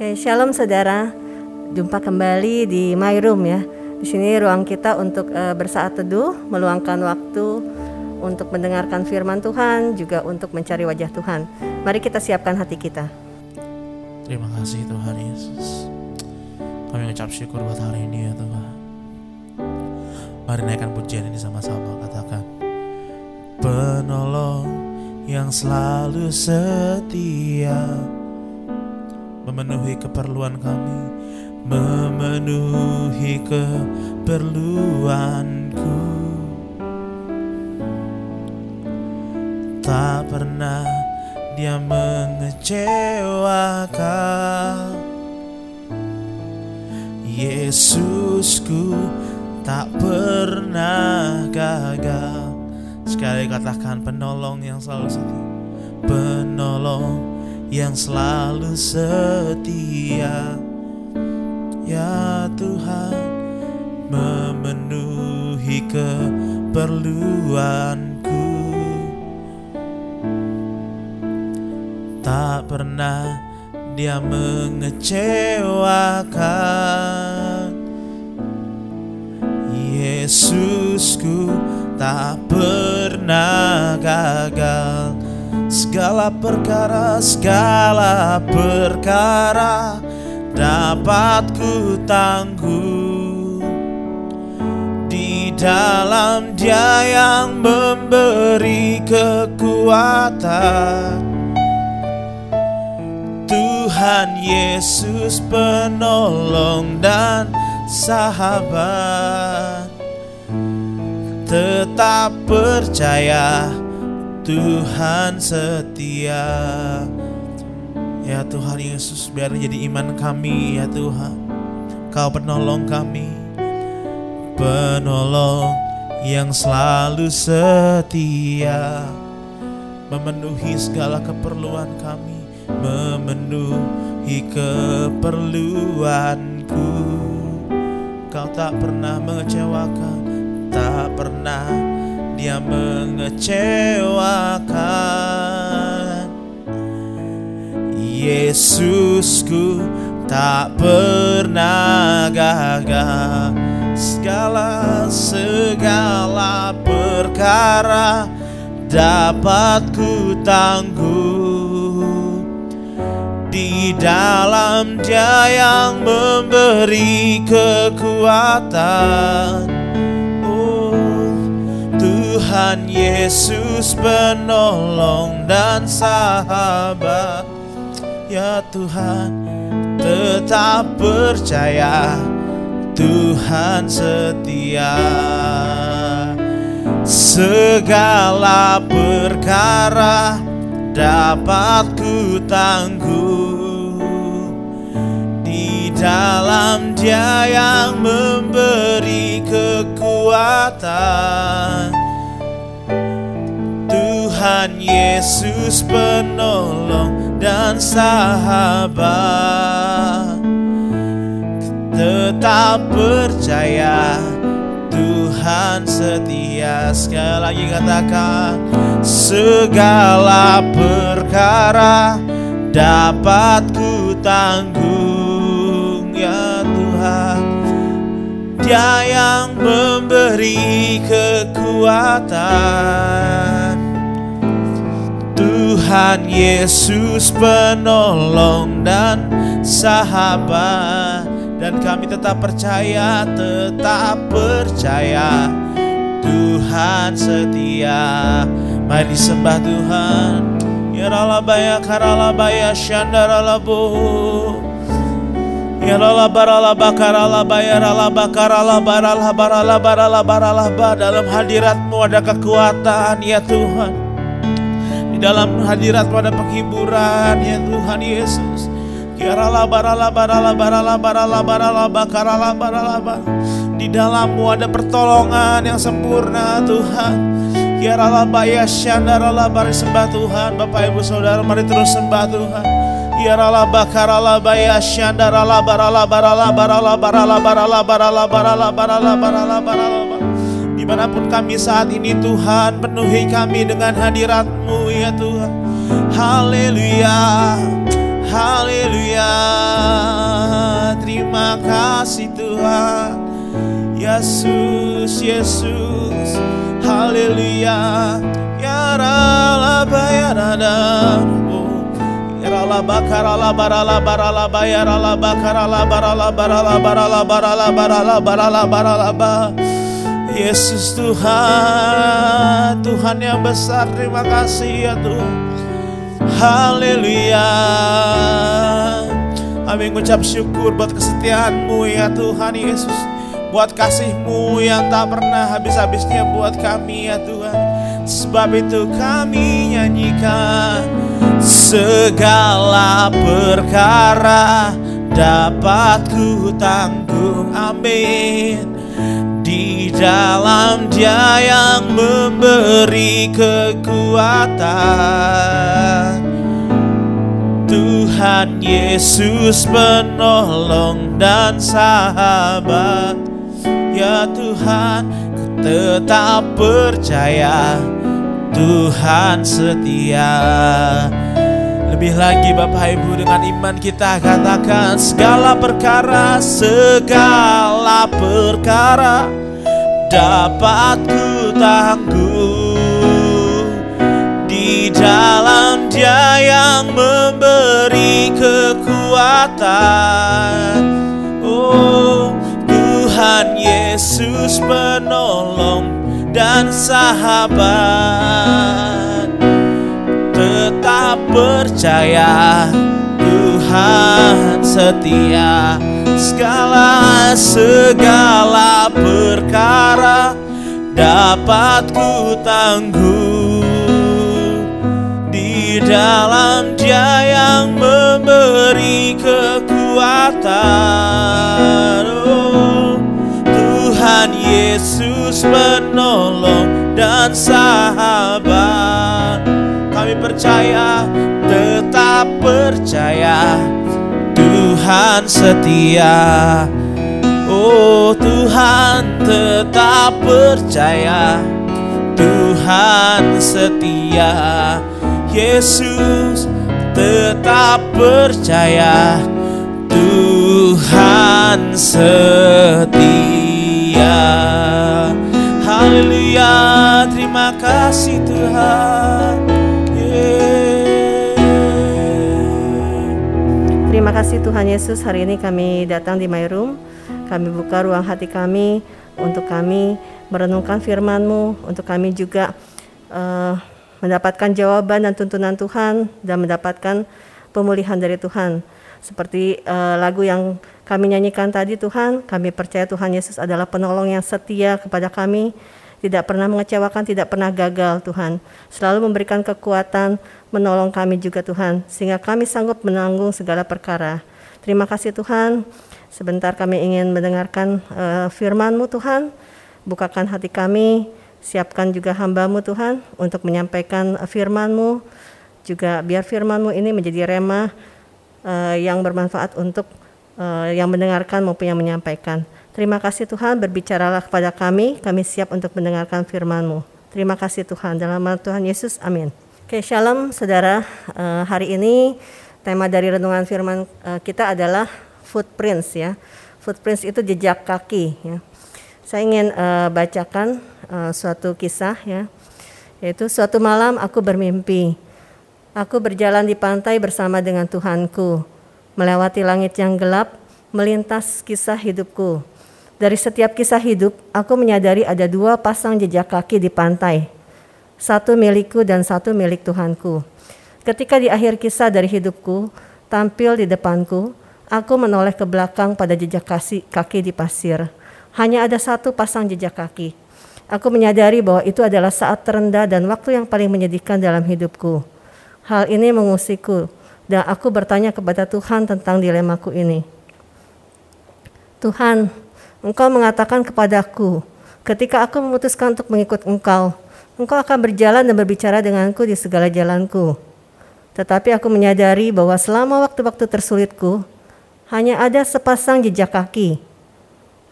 Oke, shalom saudara. Jumpa kembali di My Room ya. Di sini ruang kita untuk uh, bersaat teduh, meluangkan waktu untuk mendengarkan firman Tuhan, juga untuk mencari wajah Tuhan. Mari kita siapkan hati kita. Terima kasih Tuhan Yesus. Kami mengucap syukur buat hari ini ya Tuhan. Mari naikkan pujian ini sama-sama katakan. Penolong yang selalu setia memenuhi keperluan kami, memenuhi keperluanku. Tak pernah dia mengecewakan. Yesusku tak pernah gagal. Sekali katakan penolong yang selalu setia. Penolong yang selalu setia. Ya Tuhan memenuhi keperluanku. Tak pernah dia mengecewakan. Yesusku tak pernah gagal segala perkara segala perkara dapat ku tangguh di dalam Dia yang memberi kekuatan. Tuhan Yesus penolong dan sahabat. Tetap percaya Tuhan setia. Ya Tuhan Yesus biar jadi iman kami ya Tuhan. Kau penolong kami. Penolong yang selalu setia. Memenuhi segala keperluan kami. Memenuhi keperluanku. Kau tak pernah mengecewakan Tak pernah dia mengecewakan. Yesusku tak pernah gagal. Segala segala perkara dapat ku tangguh. Di dalam dia yang memberi kekuatan Tuhan Yesus penolong dan sahabat. Ya Tuhan tetap percaya. Tuhan setia. Segala perkara dapat ku tangguh Di dalam dia yang memberi kekuatan Yesus penolong dan sahabat. Tetap percaya Tuhan setia. Sekali lagi katakan Segala perkara dapat ku tanggung ya Tuhan. Dia yang memberi kekuatan Tuhan Yesus penolong dan sahabat. Dan kami tetap percaya, tetap percaya. Tuhan setia. Mari disembah Tuhan. Ya ralabaya karalabaya syandaralabu Ya lalabaralaba karalabaya ralabakaralaba ralabaralaba ralabaralaba Dalam hadiratmu ada kekuatan ya Tuhan dalam hadirat pada penghiburan ya Tuhan Yesus. Di dalammu ada pertolongan yang sempurna Tuhan. Kiaralabaya syandaralabari sembah Tuhan Bapak Ibu Saudara mari terus sembah Tuhan Kiaralaba karalabaya syandaralabaralabaralabaralabaralabaralabaralabaralabaralabaralabaralabaralabar di mana pun kami saat ini Tuhan penuhi kami dengan hadiratmu ya Tuhan Haleluya Haleluya Terima kasih Tuhan Yesus Yesus Haleluya Ya Ralaba ya Radamu Ya Ralaba Karalaba Ralaba Ralaba Ya Ralaba Karalaba Ralaba Ralaba Ralaba Ralaba Ralaba Yesus Tuhan Tuhan yang besar terima kasih ya Tuhan. Haleluya. Kami mengucap syukur buat kesetiaanmu ya Tuhan Yesus. Buat kasihmu yang tak pernah habis-habisnya buat kami ya Tuhan. Sebab itu kami nyanyikan Segala perkara dapat ku tanggung. Amin Di dalam dia yang memberi kekuatan. Tuhan Yesus penolong dan sahabat. Ya Tuhan ku tetap percaya. Tuhan setia Lebih lagi Bapak Ibu dengan iman kita katakan Segala perkara, segala perkara Dapat ku tanggung Di dalam dia yang memberi kekuatan. Oh Tuhan Yesus penolong dan sahabat percaya Tuhan setia. Segala segala perkara Dapat ku tanggung Di dalam dia yang memberi kekuatan. Oh. Tuhan Yesus penolong dan sahabat Kami percaya, tetap percaya. Tuhan setia. Oh Tuhan tetap percaya. Tuhan setia. Yesus tetap percaya. Tuhan setia. Haleluya Terima kasih Tuhan Terima kasih Tuhan Yesus, hari ini kami datang di My Room. Kami buka ruang hati kami untuk kami merenungkan firman-Mu, untuk kami juga eh, mendapatkan jawaban dan tuntunan Tuhan dan mendapatkan pemulihan dari Tuhan. Seperti eh, lagu yang kami nyanyikan tadi Tuhan, kami percaya Tuhan Yesus adalah penolong yang setia kepada kami, tidak pernah mengecewakan, tidak pernah gagal Tuhan. Selalu memberikan kekuatan, menolong kami juga Tuhan, sehingga kami sanggup menanggung segala perkara. Terima kasih Tuhan. Sebentar kami ingin mendengarkan uh, firman-Mu Tuhan. Bukakan hati kami, siapkan juga hamba-Mu Tuhan untuk menyampaikan firman-Mu. Juga biar firman-Mu ini menjadi rema uh, yang bermanfaat untuk uh, yang mendengarkan maupun yang menyampaikan. Terima kasih Tuhan, berbicaralah kepada kami, kami siap untuk mendengarkan firman-Mu. Terima kasih Tuhan, dalam nama Tuhan Yesus, amin. Oke, shalom saudara. Uh, hari ini tema dari renungan firman uh, kita adalah footprints ya. Footprints itu jejak kaki ya. Saya ingin uh, bacakan uh, suatu kisah ya. Yaitu suatu malam aku bermimpi. Aku berjalan di pantai bersama dengan Tuhanku, melewati langit yang gelap, melintas kisah hidupku. Dari setiap kisah hidup, aku menyadari ada dua pasang jejak kaki di pantai. Satu milikku dan satu milik Tuhanku. Ketika di akhir kisah dari hidupku, tampil di depanku, aku menoleh ke belakang pada jejak kaki, kaki di pasir. Hanya ada satu pasang jejak kaki. Aku menyadari bahwa itu adalah saat terendah dan waktu yang paling menyedihkan dalam hidupku. Hal ini mengusikku, dan aku bertanya kepada Tuhan tentang dilemaku ini. Tuhan, Engkau mengatakan kepadaku, ketika aku memutuskan untuk mengikut Engkau, Engkau akan berjalan dan berbicara denganku di segala jalanku. Tetapi aku menyadari bahwa selama waktu-waktu tersulitku, hanya ada sepasang jejak kaki.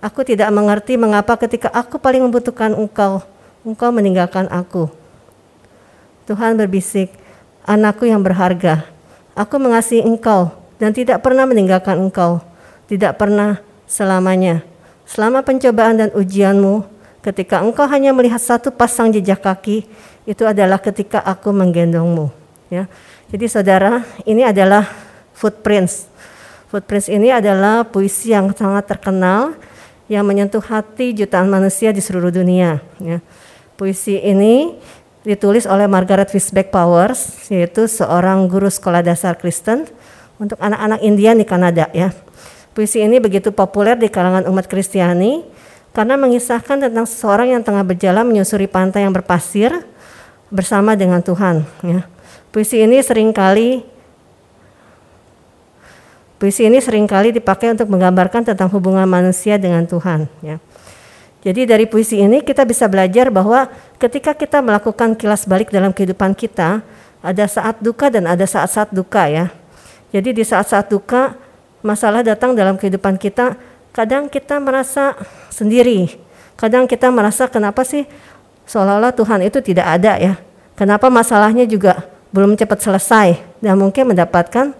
Aku tidak mengerti mengapa ketika aku paling membutuhkan Engkau, Engkau meninggalkan aku. Tuhan berbisik, anakku yang berharga, aku mengasihi Engkau dan tidak pernah meninggalkan Engkau, tidak pernah selamanya. Selama pencobaan dan ujianmu, ketika engkau hanya melihat satu pasang jejak kaki, itu adalah ketika aku menggendongmu. Ya. Jadi saudara, ini adalah footprints. Footprints ini adalah puisi yang sangat terkenal yang menyentuh hati jutaan manusia di seluruh dunia. Ya. Puisi ini ditulis oleh Margaret Fishback Powers, yaitu seorang guru sekolah dasar Kristen untuk anak-anak Indian di Kanada. Ya. Puisi ini begitu populer di kalangan umat Kristiani karena mengisahkan tentang seseorang yang tengah berjalan menyusuri pantai yang berpasir bersama dengan Tuhan. Ya. Puisi ini sering kali Puisi ini sering kali dipakai untuk menggambarkan tentang hubungan manusia dengan Tuhan. Ya. Jadi dari puisi ini kita bisa belajar bahwa ketika kita melakukan kilas balik dalam kehidupan kita, ada saat duka dan ada saat-saat duka ya. Jadi di saat-saat duka, masalah datang dalam kehidupan kita, kadang kita merasa sendiri. Kadang kita merasa kenapa sih seolah-olah Tuhan itu tidak ada ya. Kenapa masalahnya juga belum cepat selesai dan mungkin mendapatkan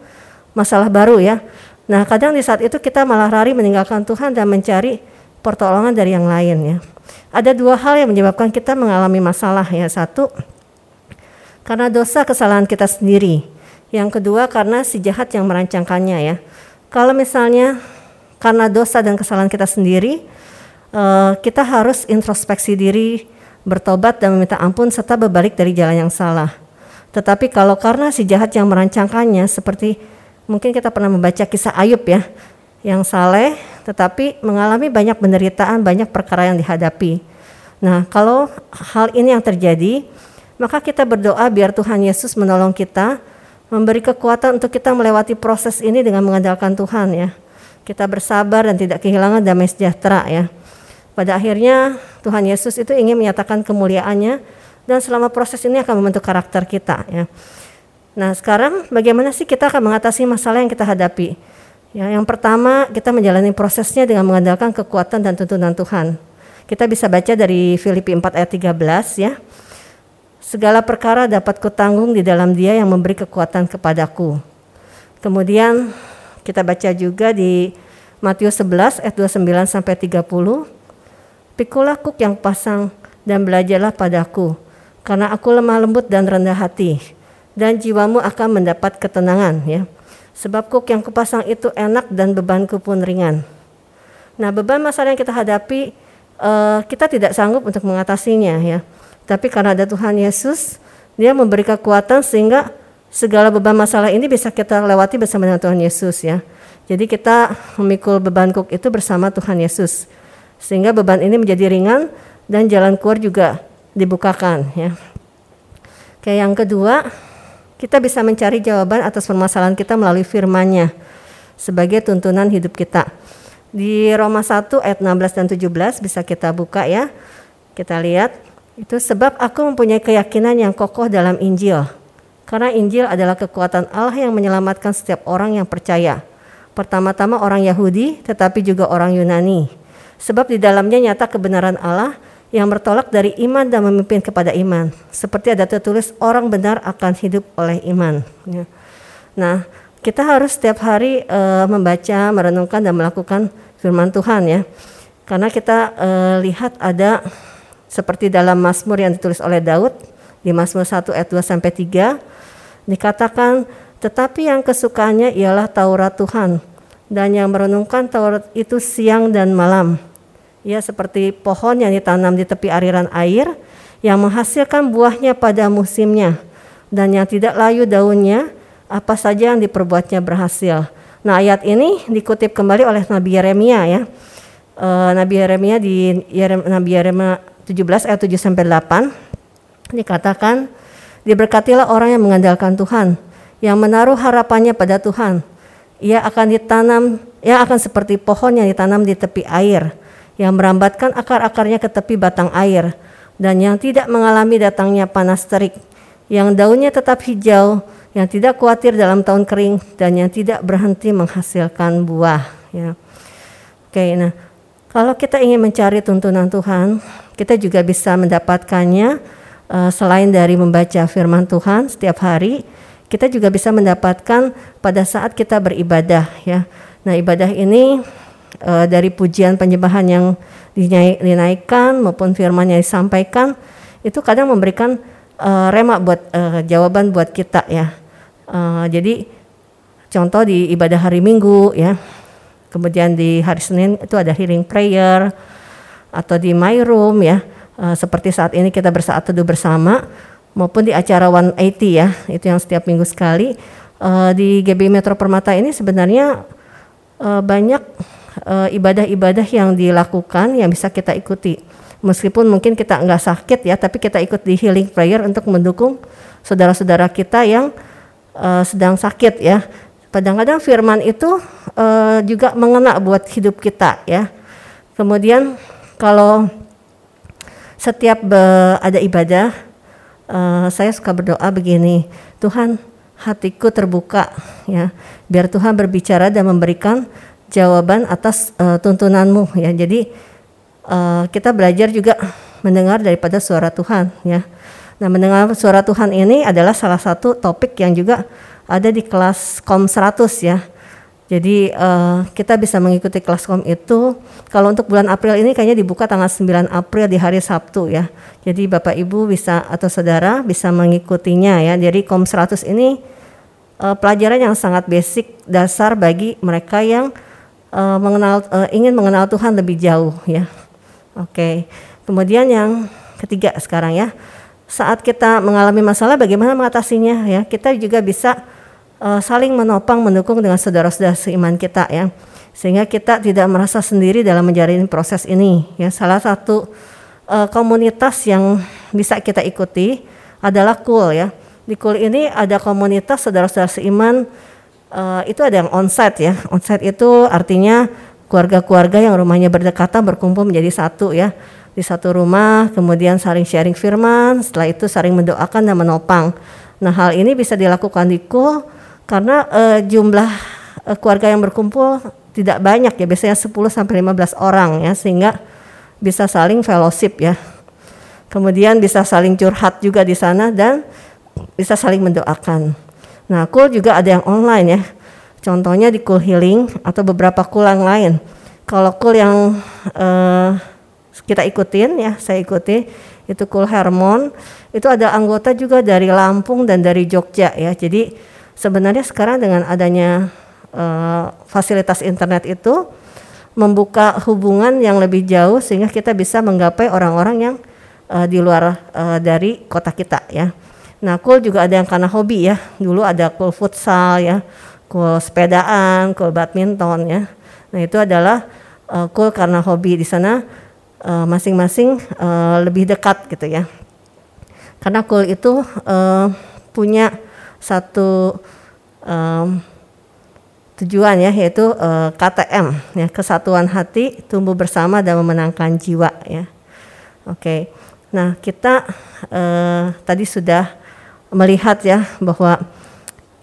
masalah baru ya. Nah, kadang di saat itu kita malah lari meninggalkan Tuhan dan mencari pertolongan dari yang lain ya. Ada dua hal yang menyebabkan kita mengalami masalah ya. Satu, karena dosa kesalahan kita sendiri. Yang kedua, karena si jahat yang merancangkannya ya. Kalau misalnya karena dosa dan kesalahan kita sendiri, eh, kita harus introspeksi diri, bertobat dan meminta ampun serta berbalik dari jalan yang salah. Tetapi kalau karena si jahat yang merancangkannya seperti mungkin kita pernah membaca kisah Ayub ya, yang saleh tetapi mengalami banyak penderitaan, banyak perkara yang dihadapi. Nah, kalau hal ini yang terjadi, maka kita berdoa biar Tuhan Yesus menolong kita, memberi kekuatan untuk kita melewati proses ini dengan mengandalkan Tuhan ya. Kita bersabar dan tidak kehilangan damai sejahtera ya. Pada akhirnya Tuhan Yesus itu ingin menyatakan kemuliaannya dan selama proses ini akan membentuk karakter kita ya. Nah sekarang bagaimana sih kita akan mengatasi masalah yang kita hadapi? Ya, yang pertama kita menjalani prosesnya dengan mengandalkan kekuatan dan tuntunan Tuhan. Kita bisa baca dari Filipi 4 ayat 13 ya. Segala perkara dapat kutanggung di dalam dia yang memberi kekuatan kepadaku. Kemudian kita baca juga di Matius 11 ayat 29 sampai 30. Pikulah kuk yang pasang dan belajarlah padaku, karena aku lemah lembut dan rendah hati, dan jiwamu akan mendapat ketenangan ya. Sebab kuk yang kupasang itu enak dan bebanku pun ringan. Nah beban masalah yang kita hadapi uh, kita tidak sanggup untuk mengatasinya ya. Tapi karena ada Tuhan Yesus, dia memberi kekuatan sehingga segala beban masalah ini bisa kita lewati bersama dengan Tuhan Yesus ya. Jadi kita memikul beban kuk itu bersama Tuhan Yesus. Sehingga beban ini menjadi ringan dan jalan keluar juga dibukakan ya. Kayak yang kedua, kita bisa mencari jawaban atas permasalahan kita melalui firman-Nya sebagai tuntunan hidup kita. Di Roma 1 ayat 16 dan 17 bisa kita buka ya. Kita lihat itu sebab aku mempunyai keyakinan yang kokoh dalam Injil. Karena Injil adalah kekuatan Allah yang menyelamatkan setiap orang yang percaya. Pertama-tama orang Yahudi tetapi juga orang Yunani. Sebab di dalamnya nyata kebenaran Allah yang bertolak dari iman dan memimpin kepada iman. Seperti ada tertulis orang benar akan hidup oleh iman. Ya. Nah, kita harus setiap hari uh, membaca, merenungkan dan melakukan firman Tuhan ya. Karena kita uh, lihat ada seperti dalam Mazmur yang ditulis oleh Daud di Mazmur 1 ayat 2 sampai 3 dikatakan tetapi yang kesukaannya ialah Taurat Tuhan dan yang merenungkan Taurat itu siang dan malam ya seperti pohon yang ditanam di tepi aliran air yang menghasilkan buahnya pada musimnya dan yang tidak layu daunnya apa saja yang diperbuatnya berhasil. Nah ayat ini dikutip kembali oleh Nabi Yeremia ya. E, Nabi Yeremia di Nabi Yeremia 17 ayat 7 sampai 8 dikatakan diberkatilah orang yang mengandalkan Tuhan yang menaruh harapannya pada Tuhan. Ia akan ditanam, ia akan seperti pohon yang ditanam di tepi air yang merambatkan akar-akarnya ke tepi batang air dan yang tidak mengalami datangnya panas terik, yang daunnya tetap hijau, yang tidak khawatir dalam tahun kering dan yang tidak berhenti menghasilkan buah. Ya. Oke, nah kalau kita ingin mencari tuntunan Tuhan, kita juga bisa mendapatkannya uh, selain dari membaca Firman Tuhan setiap hari, kita juga bisa mendapatkan pada saat kita beribadah. Ya, nah ibadah ini uh, dari pujian penyembahan yang dinaikkan maupun firman yang disampaikan itu kadang memberikan uh, rema buat uh, jawaban buat kita ya. Uh, jadi contoh di ibadah hari Minggu ya. Kemudian di hari Senin itu ada hearing prayer atau di my room ya. Uh, seperti saat ini kita bersaat teduh bersama maupun di acara 180 ya, itu yang setiap minggu sekali. Uh, di GB Metro Permata ini sebenarnya uh, banyak ibadah-ibadah yang dilakukan yang bisa kita ikuti meskipun mungkin kita nggak sakit ya, tapi kita ikut di healing prayer untuk mendukung saudara-saudara kita yang uh, sedang sakit ya. Kadang-kadang firman itu uh, juga mengena buat hidup kita ya. Kemudian kalau setiap ada ibadah, uh, saya suka berdoa begini, Tuhan hatiku terbuka ya, biar Tuhan berbicara dan memberikan jawaban atas uh, tuntunanmu ya. Jadi uh, kita belajar juga mendengar daripada suara Tuhan ya. Nah, mendengar suara Tuhan ini adalah salah satu topik yang juga ada di kelas KOM 100 ya. Jadi uh, kita bisa mengikuti kelas KOM itu kalau untuk bulan April ini kayaknya dibuka tanggal 9 April di hari Sabtu ya. Jadi Bapak Ibu bisa atau saudara bisa mengikutinya ya. Jadi KOM 100 ini uh, pelajaran yang sangat basic dasar bagi mereka yang uh, mengenal uh, ingin mengenal Tuhan lebih jauh ya. Oke. Kemudian yang ketiga sekarang ya. Saat kita mengalami masalah bagaimana mengatasinya ya. Kita juga bisa uh, saling menopang mendukung dengan saudara-saudara seiman kita ya. Sehingga kita tidak merasa sendiri dalam menjalani proses ini ya. Salah satu uh, komunitas yang bisa kita ikuti adalah KUL ya. Di KUL ini ada komunitas saudara-saudara seiman uh, itu ada yang onsite ya. Onsite itu artinya keluarga-keluarga yang rumahnya berdekatan berkumpul menjadi satu ya di satu rumah, kemudian saling sharing firman, setelah itu saling mendoakan dan menopang. Nah hal ini bisa dilakukan di KUL karena uh, jumlah uh, keluarga yang berkumpul tidak banyak ya, biasanya 10 sampai 15 orang ya, sehingga bisa saling fellowship ya. Kemudian bisa saling curhat juga di sana dan bisa saling mendoakan. Nah, KUL juga ada yang online ya. Contohnya di Cool Healing atau beberapa cool yang lain. Kalau cool yang uh, kita ikutin ya, saya ikuti itu Cool Hermon. Itu ada anggota juga dari Lampung dan dari Jogja ya. Jadi sebenarnya sekarang dengan adanya uh, fasilitas internet itu membuka hubungan yang lebih jauh sehingga kita bisa menggapai orang-orang yang uh, di luar uh, dari kota kita ya. Nah, cool juga ada yang karena hobi ya. Dulu ada cool futsal ya cool sepedaan, cool badminton ya. Nah itu adalah uh, cool karena hobi di sana masing-masing uh, lebih dekat gitu ya. Karena cool itu uh, punya satu um, tujuan ya yaitu uh, KTM ya kesatuan hati tumbuh bersama dan memenangkan jiwa ya. Oke. Okay. Nah, kita uh, tadi sudah melihat ya bahwa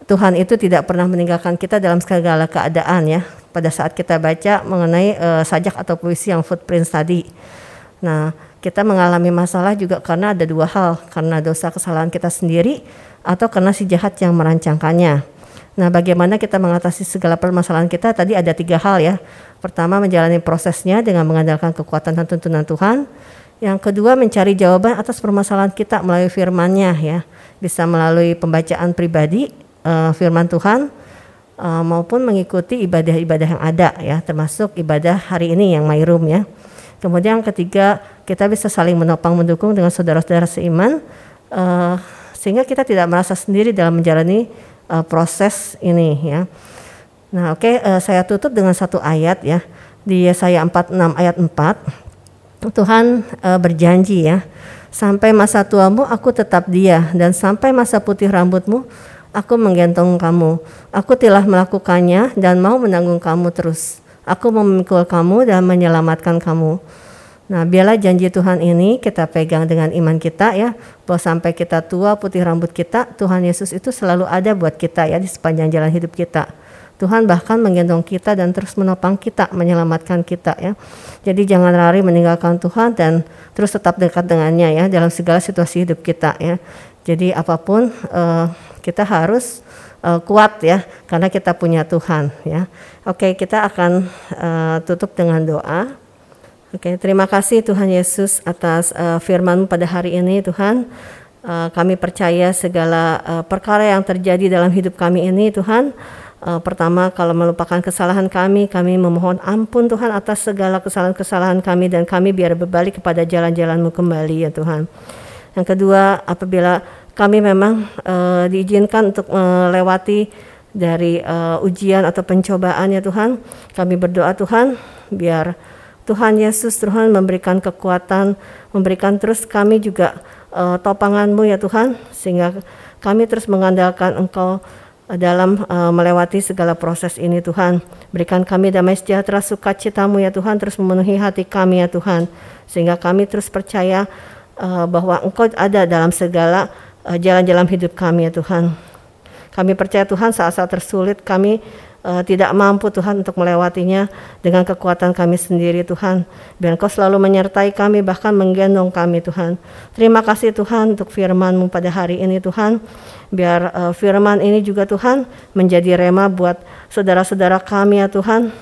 Tuhan itu tidak pernah meninggalkan kita dalam segala keadaan ya. Pada saat kita baca mengenai uh, sajak atau puisi yang footprint tadi. Nah, kita mengalami masalah juga karena ada dua hal, karena dosa kesalahan kita sendiri atau karena si jahat yang merancangkannya. Nah, bagaimana kita mengatasi segala permasalahan kita? Tadi ada tiga hal ya. Pertama, menjalani prosesnya dengan mengandalkan kekuatan dan tuntunan Tuhan. Yang kedua, mencari jawaban atas permasalahan kita melalui firman-Nya ya. Bisa melalui pembacaan pribadi uh, firman Tuhan uh, maupun mengikuti ibadah-ibadah yang ada ya termasuk ibadah hari ini yang room ya. Kemudian ketiga kita bisa saling menopang mendukung dengan saudara-saudara seiman uh, sehingga kita tidak merasa sendiri dalam menjalani uh, proses ini ya. Nah, oke okay, uh, saya tutup dengan satu ayat ya. Di Yesaya 46 ayat 4 Tuhan uh, berjanji ya, sampai masa tuamu aku tetap dia dan sampai masa putih rambutmu Aku menggendong kamu. Aku telah melakukannya dan mau menanggung kamu terus. Aku memikul kamu dan menyelamatkan kamu. Nah, biarlah janji Tuhan ini kita pegang dengan iman kita ya, bahwa sampai kita tua putih rambut kita, Tuhan Yesus itu selalu ada buat kita ya di sepanjang jalan hidup kita. Tuhan bahkan menggendong kita dan terus menopang kita, menyelamatkan kita ya. Jadi jangan lari meninggalkan Tuhan dan terus tetap dekat dengannya ya dalam segala situasi hidup kita ya. Jadi apa pun uh, kita harus uh, kuat ya karena kita punya Tuhan ya. Oke, kita akan uh, tutup dengan doa. Oke, terima kasih Tuhan Yesus atas uh, firman pada hari ini Tuhan. Uh, kami percaya segala uh, perkara yang terjadi dalam hidup kami ini Tuhan Uh, pertama, kalau melupakan kesalahan kami, kami memohon ampun Tuhan atas segala kesalahan-kesalahan kami dan kami biar berbalik kepada jalan-jalanmu kembali ya Tuhan. Yang kedua, apabila kami memang uh, diizinkan untuk melewati dari uh, ujian atau pencobaan ya Tuhan, kami berdoa Tuhan biar Tuhan Yesus Tuhan memberikan kekuatan, memberikan terus kami juga uh, topanganmu ya Tuhan, sehingga kami terus mengandalkan Engkau dalam uh, melewati segala proses ini Tuhan. Berikan kami damai sejahtera sukacitamu ya Tuhan terus memenuhi hati kami ya Tuhan. Sehingga kami terus percaya uh, bahwa Engkau ada dalam segala uh, jalan-jalan hidup kami ya Tuhan. Kami percaya Tuhan saat-saat tersulit kami uh, tidak mampu Tuhan untuk melewatinya dengan kekuatan kami sendiri Tuhan. Biar Engkau selalu menyertai kami bahkan menggendong kami Tuhan. Terima kasih Tuhan untuk firman-Mu pada hari ini Tuhan. Biar uh, firman ini juga Tuhan menjadi rema buat saudara-saudara kami ya Tuhan.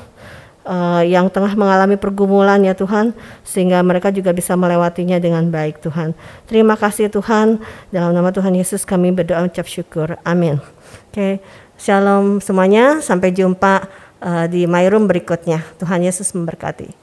Uh, yang tengah mengalami pergumulan ya Tuhan sehingga mereka juga bisa melewatinya dengan baik Tuhan. Terima kasih Tuhan dalam nama Tuhan Yesus kami berdoa ucap syukur. Amin. Oke. Okay. Shalom semuanya, sampai jumpa uh, di My Room berikutnya. Tuhan Yesus memberkati.